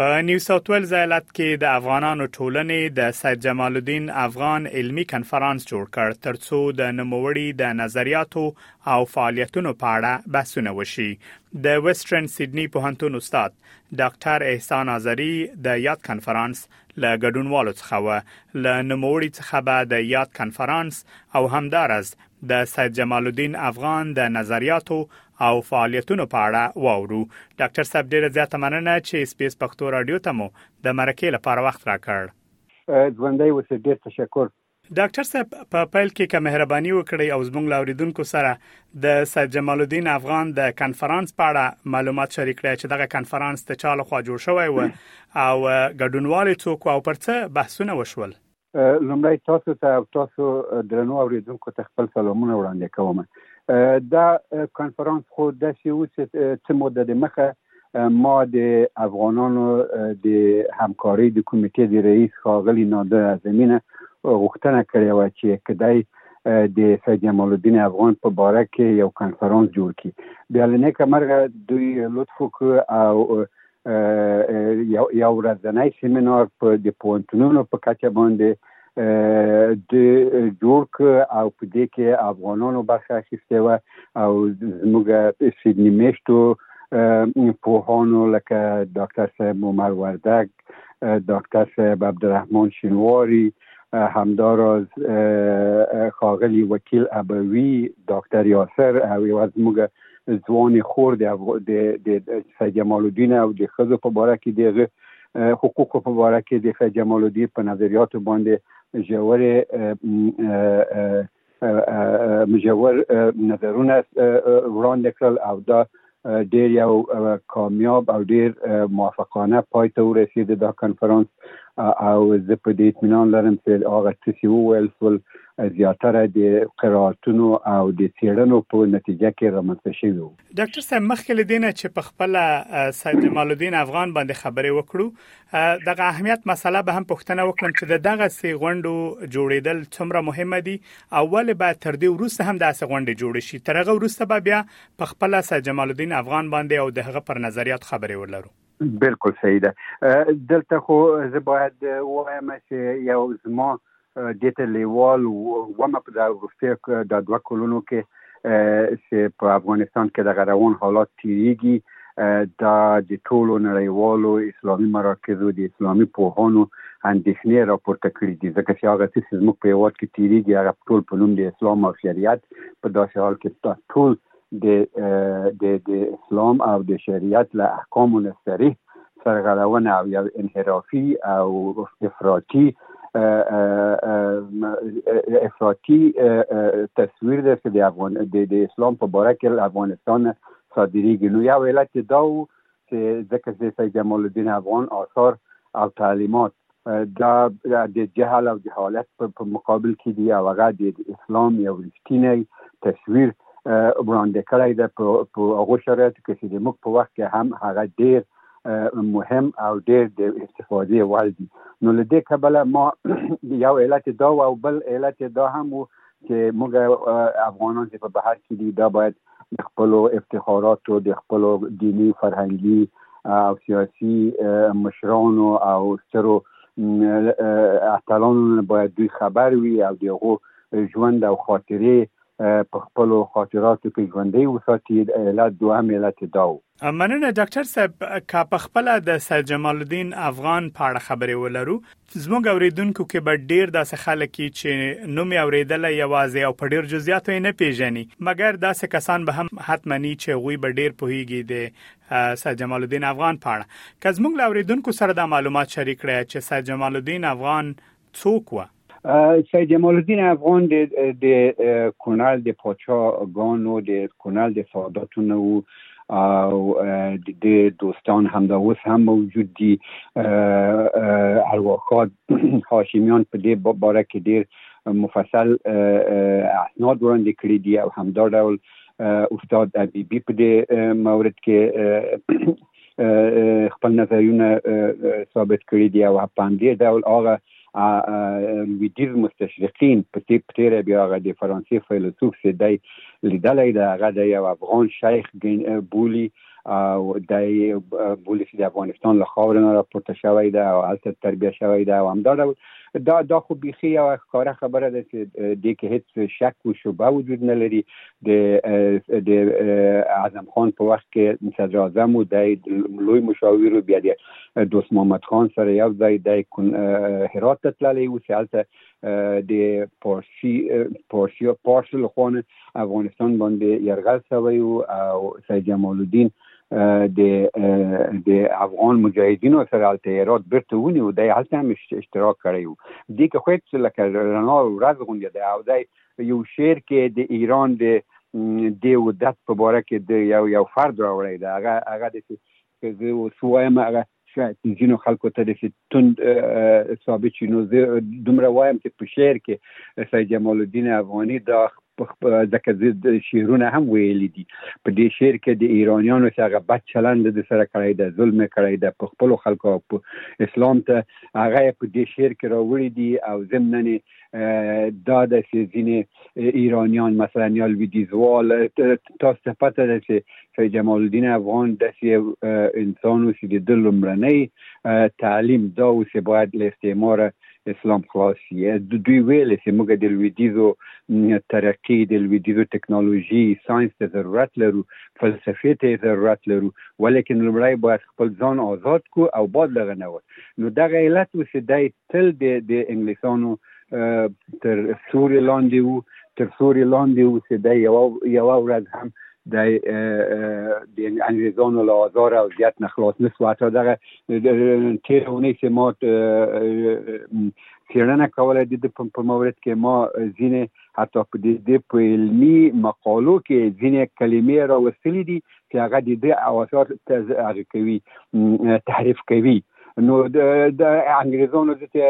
په نیو ساوت ویلز ایالت کې د افغانانو ټولنې د سید جمال الدین افغان علمی کنفرانس جوړ کړ ترڅو د نوموړي د نظریاتو او فعالیتونو په اړه بحثونه وشي د ویسټرن سیدنی پوهنتون استاد ډاکټر احسان آذری د یاد کنفرانس له ګډونوالو څخه و له نوموړي څخه به د یاد کنفرانس او همدارز د سید جمال الدین افغان د نظریاتو او فعالیتونو په اړه واورو ډاکټر صاحب ډیره زیاته مننه چې سپیس پښتو رادیو ته مو د مرکې لپاره وخت راکړ. ژوندی اوسې ډیر تشکر. ډاکټر صاحب په پیل کې که مهرباني وکړئ او زموږ له اوریدونکو سره د سید جمال الدین افغان د کنفرانس په اړه معلومات شریک کړئ چې دغه کنفرانس د چا لخوا جوړ شوی و او ګډونوال یې څوک و او پر څه بحثونه وشول. لومړی تاسو ته او تاسو درنو اوریدونکو ته خپل سلامونه وړاندې کوم دا کانفرنس خو د سیو څه موده د مخه ما د افغانانو د همکارۍ د کمیټې د رئیس ښاغلي نادر اعظمینه غوښتنه کړې و چې کدی د سید جمال الدین افغان په باره کې یو کانفرنس جوړ کړي بیا لنیکه مرغه دوی لطف وکړ او یو ورځنی سیمینار په د پوهنتونونو په کچه باندې د جوړ ک او په دې کې افغانانو برخه اخیستې و او زموږ سیدنی میشتو پوهانو لکه ډاکټر صاحب عمر وردګ ډاکټر صاحب عبدالرحمن شینواری همداراز خاغلی وکیل ابوی ډاکټر یاسر او یو از موږ ځوانې خور د د د سید جمال الدین او د خزو په باره کې دغه حقوق په باره کې د سید جمال الدین په نظریات باندې ژور مجور نظرونه وړاندې کړل او دا ډیر یو کامیاب او ډیر موافقانه پای ته ورسید دا کانفرنس او زه په دې اطمینان لرم چې هغه څه چې وویل سول زیاتره د قرائتونو او د څیړنو په نتیجه کې رامنځته شوي وو. ډاکټر صاحب مخکې له دې نه چې په خپله سید جمال الدین افغان باندې خبرې وکړو دغه اهمیت مسله به هم پوښتنه وکړم چې د دغه سي غونډو جوړیدل څومره مهمه دي او ولې به تر دې وروسته هم داسې غونډې جوړ شي تر هغه وروسته به بیا په خپله سید جمال الدین افغان باندې او د هغه پر نظریات خبرې ولرو بالکل صحیح ده دلته خو زه باید وایم چې یو زما دې ته لیوال ومه په دا وروستیو دا دوه کلونو کې چې په افغانستان کې دغه روان حالات تیریږي دا د ټولو نړیوالو اسلامي مراکزو د اسلامي پوهانو اندېښنې راپورته کړې دي ځکه چې هغه څه چې زموږ په هیواد کې تیریږي هغه ټول په نوم د اسلام او شریعت په داسې حال کې ټول د د د اسلام او د شریعت له احکامو نه صریح سرغړونه او یو انحرافي او افراطي افراطي تصویر ده چې د افغان د د اسلام په باره کې افغانستان صادریږي نو یو علت دا و چې ځکه چې سید جمال الدین افغان آثار او تعلیمات دا د جهل او جهالت په مقابل کې دی او هغه د اسلام یو رښتینی تصویر وړاندې کړی ده په هغه شرایطو کې چې د موږ په وخت کې هم هغه ډیر مهم او ډیر د استفادې وړ دي نو له دې کبله ما یو علت دا او بل علت دا هم وو چې موږ افغانان چې په بهر کې دي دا باید د خپلو افتخاراتو د خپلو دیني فرهنګي او سیاسي مشرانو او سترو اتلانو نه باید دوی خبر وي او د هغو ژوند او خاطرې په خپلو خاطراتو کې ژوندۍ وساتي علت دوهم علت دا و مننه ډاکټر صاحب که په خپل د سید جمال الدین افغان په اړه خبرې ولرو زموږ اوریدونکو کې به ډیر داسې خلک کی چې نوم یې اوریدل یوازې او په ډیر جزئیاتو یې نه پیژني مګر داسې کسان به هم حتما ني چې غوي به ډیر پوهیږي د سید جمال الدین افغان په اړه که زموږ له اوریدونکو سره دا معلومات شریک کړئ چې سید جمال الدین افغان څوک و سید جمال الدین افغان د کونړ د پاچاګانو د کونړ د ساداتو نه وو او د دوستان هم دا اوس هم موجود دي ارواښاد هاشمیان په دې باره کې ډیر مفصل اسناد وړاندې کړي دي او همدا ډول استاد حبیبي په دې مورد کې خپل نظرونه ثابت کړي دي او په همدې ډول هغه لویدیز مستشرقین په تیب تیره بیا هغه د فرانسې فیلسوف چې دی لیدلی د هغه د یو افغان شیخ بولی او د بولی چې د افغانستان له خاورې نه راپورته شوی ده او هلته تربیه شوی ده او همدا ډول دا دا خو بیخي یو ښکاره خبره ده چې دې کې هیڅ شک او شوبه وجود نه لري د د اعظم خان په وخت کې صدر اعظم او د لوی مشاور بیا د دوست محمد خان سره یو ځای د هرات ته تللی اوس هلته د پارسی پارسی او پارس له خوا افغانستان باندې یرغل شوی او سید جمال الدین د د افغان مجاهدینو سره هلته ایراد بیرته ونیو د هلته هم اشتراک کړی وو دې کې خو هیڅ لکه رڼا ورځ غونډه ده او دا یو شعر کې د ایران د د ودت په باره کې د یو یو فرد راوړی دا هغه هغه د که زه اوس وایم هغه شاید ځینو خلکو ته داسې تند ثابت شي نو زه دومره وایم چې په شعر کې سید جمال الدین افغاني دا ځکه زه د شعرونه هم ویلي دي په دې شعر کې د ایرانیانو سره هغه بد چلند د سره کړی دی ظلم کړی دی په خپل خلکو اسلام ته هغه په دې شعر کې راوړي دي او ضمننې دا د چې ځینې ایرانیان مثلا یا لویدیزوال تاسو ته پته ده چې سید جمال الدین افغان داسې انسان و چې د ده لومړنی تعلیم دا و چې باید له استعماره اسلام خلاص شي دوی ویل چې موږ د لویدیزو ترقی د لویدیزو ټکنالوژي ساينس ته ضرورت لرو فلسفه ته ضرورت لرو ولیکن لومړی باید خپل ځان آزاد کو او باد لغه نه و نو دغه علت و چې دی تل د د انګلیسانو تر سوري لاندې وو تر سوري لاندې وو چې دی یو یو ورځ هم د د انګریزانو له آزار او زیات نه خلاص نه شو حتی دغه تیر اونۍ چې ما څېړنه کوله د په مورد کې ما ځینې حتی په دې په علمي مقالو کې ځینې کلمې راوستلې دي چې هغه د دې اوثار هغه کوي تحریف کوي نو د د انګريزانو د ته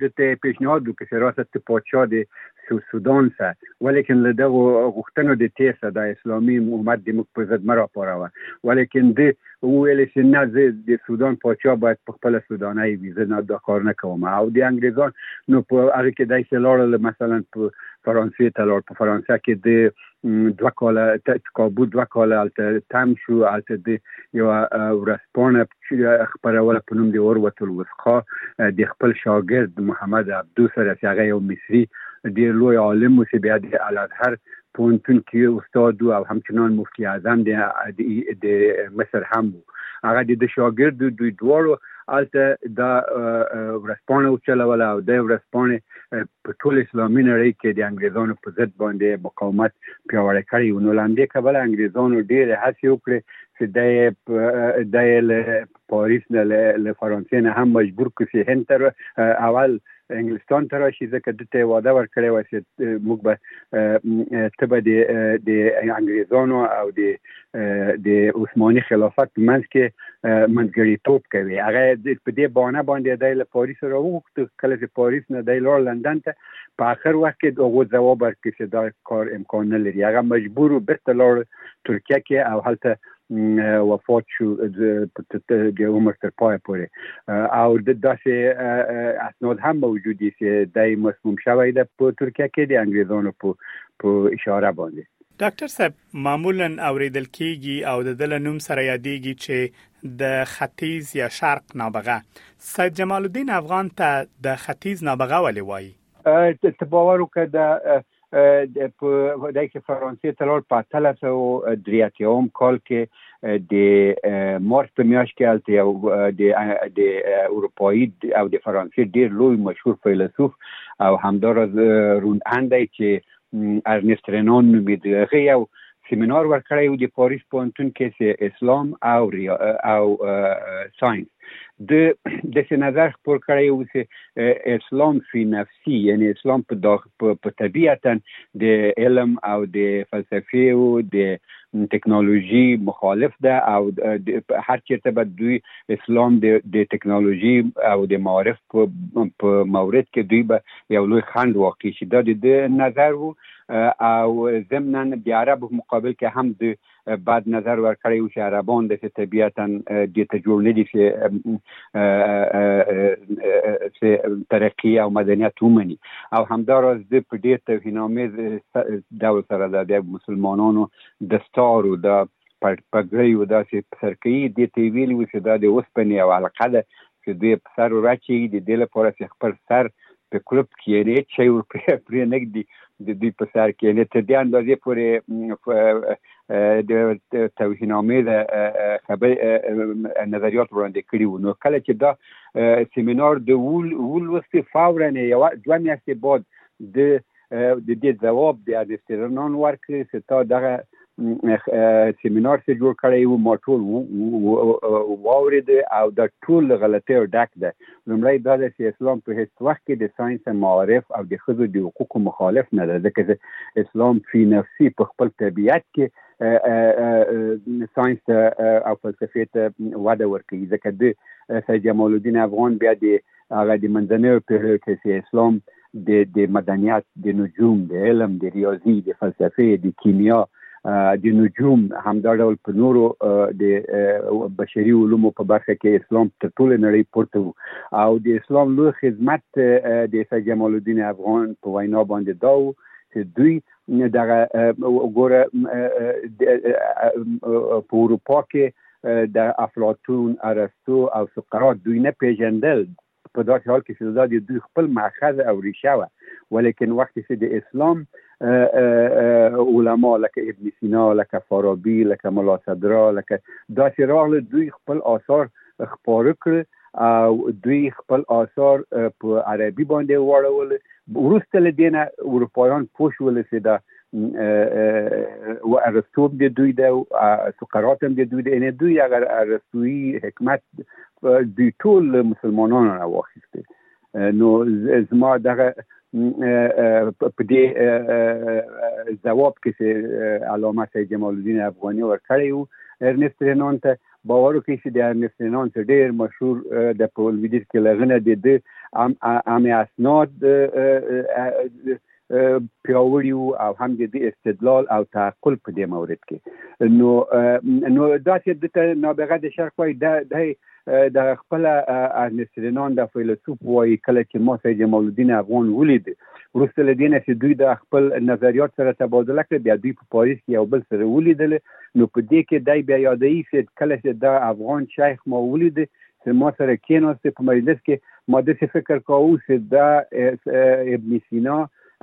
د ته پیشنهاد وکړ چې راست ته پاتشاه دی سو سودان سره ولیکن له دغه غوښتنو د تیسه د اسلامي حکومت د مخ په ضد مرا پاروه ولیکن د ویل چې نه زه د سودان پاتشاه باید په خپل سودانه وي زه نه دا کار نه کوم او د انګريزان نو په هغه کې د ایسلار مثلا په فرانسې ته لور په فرانسې کې د دوه کاله کابو دوه کاله هلته تم شو هلته د یو ورځپاڼه خبروله په نوم د اوروت الوثقا د خپل شاګرد محمد عبدو سره چې هغه یو مصری ډیر لوی عالم و چې بیا د الازهر پونتون کې استاد او همچنان مفتی اعظم د مصر هم وو هغه د شاګرد دوی دواړو الته دا ورځپاڼه وچلوله او د ورځپاڼې په ټول اسلامي نړۍ کې د انګريزانو په ضد باندې مقاومت پیاوړی کړی و نو لاندې کبل انګريزانو ډېر هڅې وکړې چې د د پاریس نه له فرانسې نه هم مجبور کړي هند تر اول انګلستان ته راشي ځکه د ته واده ور کړی و چې موږ به تبه د انګريزانو او د د عثماني خلافت په منځ کې منځګړی توپ کوي هغه په دې بانه باندې د له پاریس راوغوښتو کله چې پاریس نه د لور لندن ته په اخر وخت کې دغه ځواب ورکړي چې دا کار امکان نه لري هغه مجبور و بیرته لور ترکیه کې او هلته وفات شو د عمر تر پای پورې او د داسې اسناد هم موجود دي چې د مسموم شوی د په ترکیه کې د انګریزانو په اشاره باندې ډاکټر صاحب معمولا اوریدل کیږي او د ده له نوم سره یادیږي چې د ختیز یا شرق نابغه سید جمال الدین افغان ته د ختیز نابغه ولې وایي ته باور وکړه د په دای کې فرانسې ته لاړ په 1383 کال کې د مارچ په میاشت کې هلته یو د د اروپאי او د فرانسې ډیر لوی مشهور فیلسوف او همدارس رون اندای چې ارنست رنان نومید هغه یو سیمینار ورکړی و د پاریس پوهنتون کې چې اسلام او ریا او ساينس د د څه نظر خپور کړی و چې اسلام فی نفسی یعنی اسلام په داخ په طبیعتا د علم او د فلسفه او د ټکنالوژي مخالف ده او هر چیرته به دوی اسلام د د ټکنالوژي او د معارف په مورد کې دوی به یو لوی خند واقع شي دا د ده نظر وو او ضمنا د عربو په مقابل کې هم د بد نظر ورکړی و چې عربان د طبیعتا د ته جوړ نه دي چې چې ترقی او مدنیت ومني او همداراز د په ډیر توهینامیز ډول سره د مسلمانانو د ستارو د پګړۍ و داسې په سر کوي دې ته یې ویلي وو چې دا د اوسپنې یوه حلقه ده چې دوی په سر وراچوي د دې لپاره چې خپل سر په کلوپ کېنې چای ورپرې پرې نږدي د دوی په سر کېنې تر دې اندازې پورې د توهین آمیز خبرې نظریات وړاندې کړي وو نو کله چې دا سیمینار د ولوستي فورا یو دوه میاشتې بعد د د دې ځواب د انسترنان ورکړي چې تا دغه سیمینار چې جوړ کړی وو ما ټول واورید او دا ټول غلطیو ډک ده لومړی دا ده چې اسلام په هیڅ وخت کې د ساينس معارف او د ښځو د حقوقو مخالف نه ده ځکه چې اسلام فی نفسی په خپل طبیعت کې ساينس او فلسفې ته وده ورکوي ځکه د سید جمال الدین افغان بیا د هغه د منځنیو پیړیو کې چې اسلام د د مدنیت د نجوم د علم د ریاضي د فلسفې د کیمیا د نجوم همدا ډول په نورو د بشري علومو په برخه کې اسلام تر ټولو نړۍ پورته او د اسلام لوی خدمت د سید جمال الدین افغان په وینا باندې دا و چې دوی دغه وګوره په اروپا کې د افلاطون، ارسطو او سقراط دوی نه پېژندل، په داسې حال کې چې دا د دوی خپل مأخذ او ریشه وه، ولیکن وخت چې د اسلام علما لکه ابن سینا، لکه فارابي، لکه ملا صدرا، لکه داسې راغله، دوی خپل آثار خپاره کړل. او دوی خپل آثار په عربي باندې واړول وروسته له دینه اروپایان پوه شول چې دا و ارسطو د دوی ده او سقراط هم د دوی ده یعنی دوی هغه ارسطویی حکمت دوی ټول مسلمانانو نه واخیسته نو زما دغه په دې ځواب کې چې علامه سید جمال الدین افغاني ورکړی وو ارنست رینون ته باور وکړئ چې د ارنست رینانس ډیر مشهور د په لویدیځ کې لغنه د د عام اسناد پیاوړي او هم د دې استدلال او تعقل په دې مورد کې نو نو دا چې د نابغه د شرق وای د د خپل ارنسترینان د فیلسوف وای کله چې ما سید جمال الدین افغان ولید وروسته له دې نه چې دوی د خپل نظریات سره تبادله کړې بیا دوی په پاریس کې یو بل سره ولیدل نو په دې کې دی بیا یادوي چې کله چې دا افغان شیخ ما ولید چې ما سره کېناست په مجلس کې ما داسې فکر کاوه چې دا ابن سینا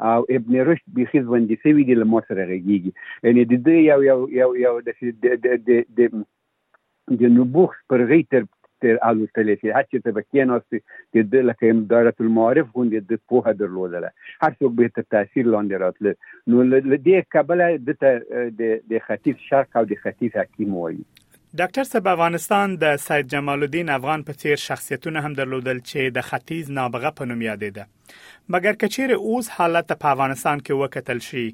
او ابن رشد بیخي ژوندي شوي دي له ما سره غږېږي یعنې د دوی یو یو یو یو د د نبوغ سپرغی تر تر الوتلې چې هر چېرته به کېناستې د ده لکه دایرت المعارف غوندې د پوهه درلودله هر څوک به تر تاثیر لاندې راتله نو له دې کبله ده ته د ختیځ شرق او د ختیځ حکیم وایي ډاکټر صاحب افغانستان د سید جمال الدین افغان په څیر شخصیتونه هم درلودل چې د ختیز نابغه په نوم یادېده مګر کچیر اوس حالت په افغانستان کې وکتل شي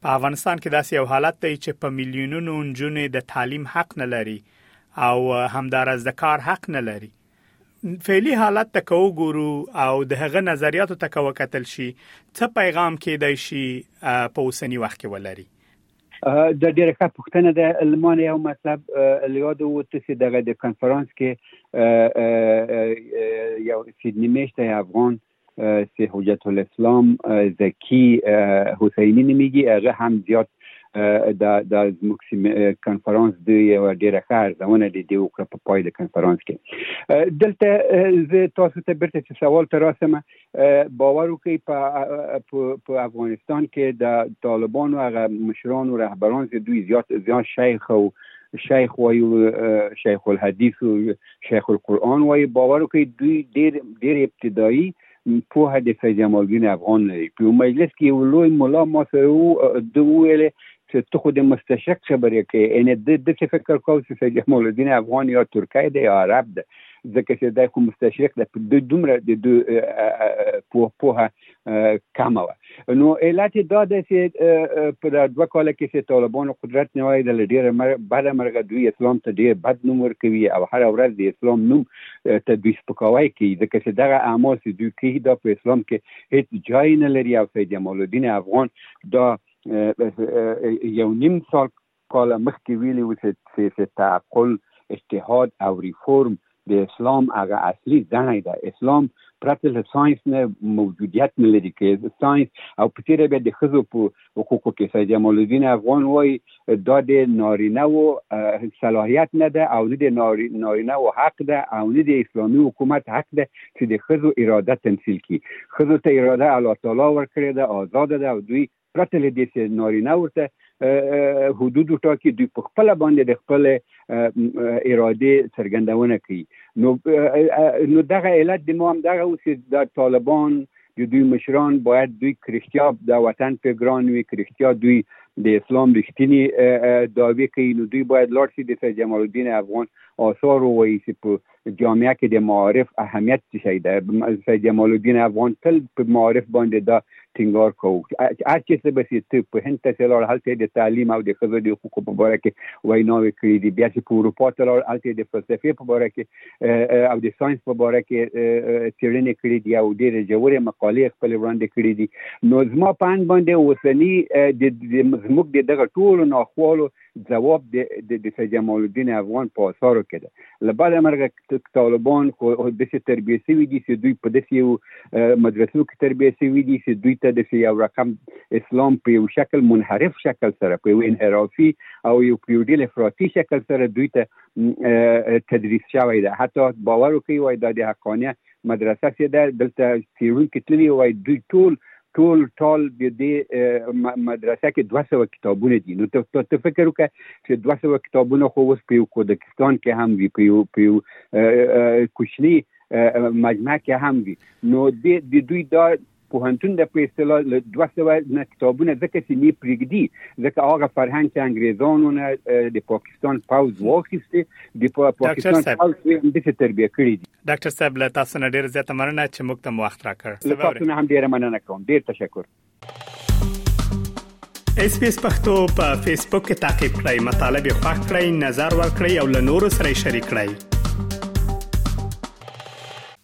په افغانستان کې داسې یو حالت دی چې په میلیونونو نجونې د تعلیم حق نه لري او همدارس د کار حق نه لري فعلی حالت ته کو ګورو او د هغه نظریاتو ته کو کتل شي څه پیغام کېدای شي په اوسنی وخت کې ولري د ډېر ښه پښتنه د المانیا یو مطلب لیاد وو چې دغه د کانفرنس کې یو سیدنی میشته افغان سي حجت الاسلام زکی حسینی نمیږي هغه هم زیات دا دا زموږ کنفرانس د یو ډیره ښه ارزونه دي دی وکړه په پای د کنفرانس کې دلته زه تاسو ته بیرته چې سوال تر راسم باور وکړئ په په افغانستان کې د طالبانو هغه مشران او رهبران چې دوی زیات زیات شیخ او شیخ وایو شیخ الحدیث شیخ القرآن وایي باور وکړئ دوی ډیر ډیر ابتدایي پوهه د سید جمال الدین افغان لري په یو مجلس کې یو لوی ملا ما سره ده وویل چې ته خو د مستشق خبرې کوي یعنې د داسې فکر کوو چې سید جمال الدین افغان یا ترکی دی یا عرب دی ځکه چې دی خو مستشرق دی د دومره د پوهه کمه وه نو علت دا ده چې په دا دوه کال کې چې طالبانو قدرت نیولی د ډیره مر... بده مرغه دوی اسلام ته ډیر بد نوم ورکوي او هر ورځ د اسلام نوم ته دوی سپکاوی کوي ځکه چې دغه اعمال چې دوی کوي دا په اسلام کې هیڅ جای نه لري او سید جمال الدین افغان دا یو نیم سال کاله مخکې ویلي و چې سیاسي تعقل، اجتهاد او ریفورم د اسلام هغه اصلي ځڼی ده. اسلام پرته له ساینس نه موجودیت نه لري، که ساینس او په تېره بیا د ښځو په حقوقو کې سید جمال الدین افغان وايي دا د نارینه و صلاحیت نه ده او نه د نارینه و حق ده او نه د اسلامي حکومت حق ده چې د ښځو اراده تمثیل کړي. ښځو ته اراده الله تعالی ورکړې ده، آزاده ده او دوی پرته له دې چې نارینه ورته حدود وټاکي دوی په خپل باندې د خپل اراده څرګندونه کوي نو نو دغه علت د ما هم دغه اوس د طالبان د دوی مشران باید دوی کرشتیا د وطن په ګران وي کرشتیا دوی د اسلام رښتینی داوی کوي نو دوی باید لاړ شي د سید جمال الدین افغان آثار وایي چې په جامعه کې د معارف اهمیت څه شي ده سید جمال الدین افغان تل په معارف باندې دا ټینګار کوو هر چې څه بسې ته په هند ته لاړ هلته د تعلیم او د ښځو د حقوقو په اړه کې ویناوې کړې دي بیا چې په اروپا ته لاړ هلته د فلسفې په اړه کې او د ساينس په اړه کې چیرنې کړې دي او ډېر جوړې مقالې خپل وړاندې کړې دي نو زما پاند باندې اوسنی د زموږ د دغه ټولو ناخوالو ځواب د د د سید جمال الدین افغان په آثارو کې ده له بده مرغه طالبان خو داسې تربیه شوي دي چې دوی په داسې یو مدرسو کې تربیه شوي دي چې دوی ته داسې یو رقم اسلام په یو شکل منحرف شکل سره په یو انحرافي او یو پیوډیل افراطي شکل سره دوی ته تدریس شوی ده حتی باور وکړي وای دا د حقانیه مدرسه سي ده دلته څېړونکي تللي وای دوی ټول ټول ټول د دې مدرسه کې 200 کتابونه دي نو ته ته فکر وکړه چې 200 کتابونه خو اوس په یو کودکستان کې هم وي په یو په یو کوچني مجمع کې هم وي نو د دوی دا پوهنتون د په اصطلاح له دوه سوه نه کتابونه ځکه چې نه پرېږدي ځکه هغه فرهنګ چې انګریزانو نه د پاکستان پوز واخیسته د پاکستان پوز یې همداسې تربیه کړي دي ډاکټر صاحب له تاسو نه ډېره زیاته مننه چې موږ ته وخت راکړ له تاسو نه هم ډېره مننه کوم ډېر تشکر اس پی اس پختو په فیسبوک کې تا کې پلی مطلب یو فاک کړئ نظر ور کړئ او له نورو سره شریک کړئ